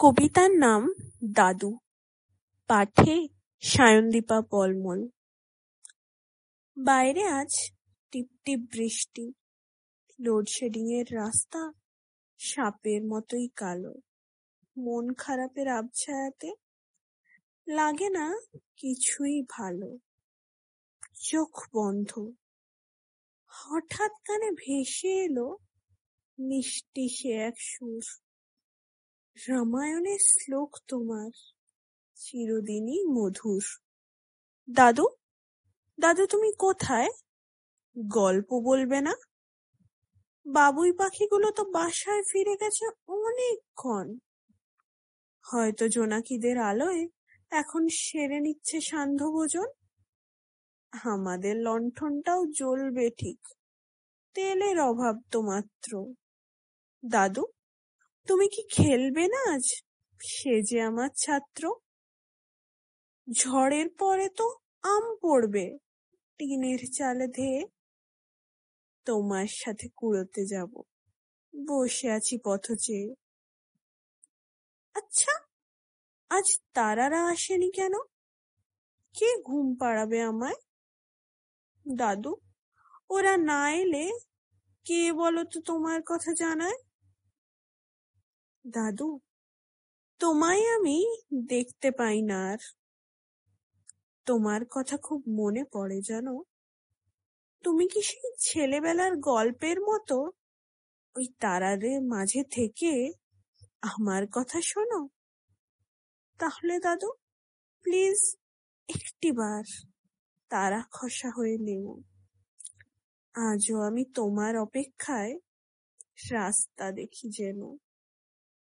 কবিতার নাম দাদু। পাঠে সায়নদীপা পলমল বাইরে আজ টিপটিপ বৃষ্টি। লোডশেডিং এর রাস্তা সাপের মতোই কালো। মন খারাপের আবছায়াতে লাগে না কিছুই ভালো। চোখ বন্ধ। হঠাৎ কানে ভেসে এলো মিষ্টি সে এক সুর। রামায়ণের শ্লোক তোমার, চিরদিনই মধুর। দাদু দাদু তুমি কোথায়? গল্প বলবে না? বাবুই পাখিগুলো তো বাসায় ফিরে গেছে অনেকক্ষণ। হয়তো জোনাকিদের আলোয় এখন সেরে নিচ্ছে সান্ধ্য ভোজন আমাদের লণ্ঠনটাও জ্বলবে ঠিক। তেলের অভাব তো মাত্র। দাদু তুমি কি খেলবে না আজ? সে যে আমার ছাত্র। ঝড়ের পরে তো আম পড়বে টিনের চালে ধেয়ে। তোমার সাথে কুড়োতে যাব, বসে আছি পথ চেয়ে। আচ্ছা আজ তারারা আসেনি কেন? কে ঘুম পাড়াবে আমায়? দাদু, ওরা না এলে কে বলো তো তোমার কথা জানায়? দাদু, তোমায় আমি দেখতে পাই না আর। তোমার কথা খুব মনে পড়ে জানো? তুমি কি সেই ছেলেবেলার গল্পের মতো ওই তারাদের মাঝে থেকে আমার কথা শোনো? তাহলে দাদু, প্লিজ একটিবার তারা খসা হয়ে নেও। আজও আমি তোমার অপেক্ষায় রাস্তা দেখি যেন।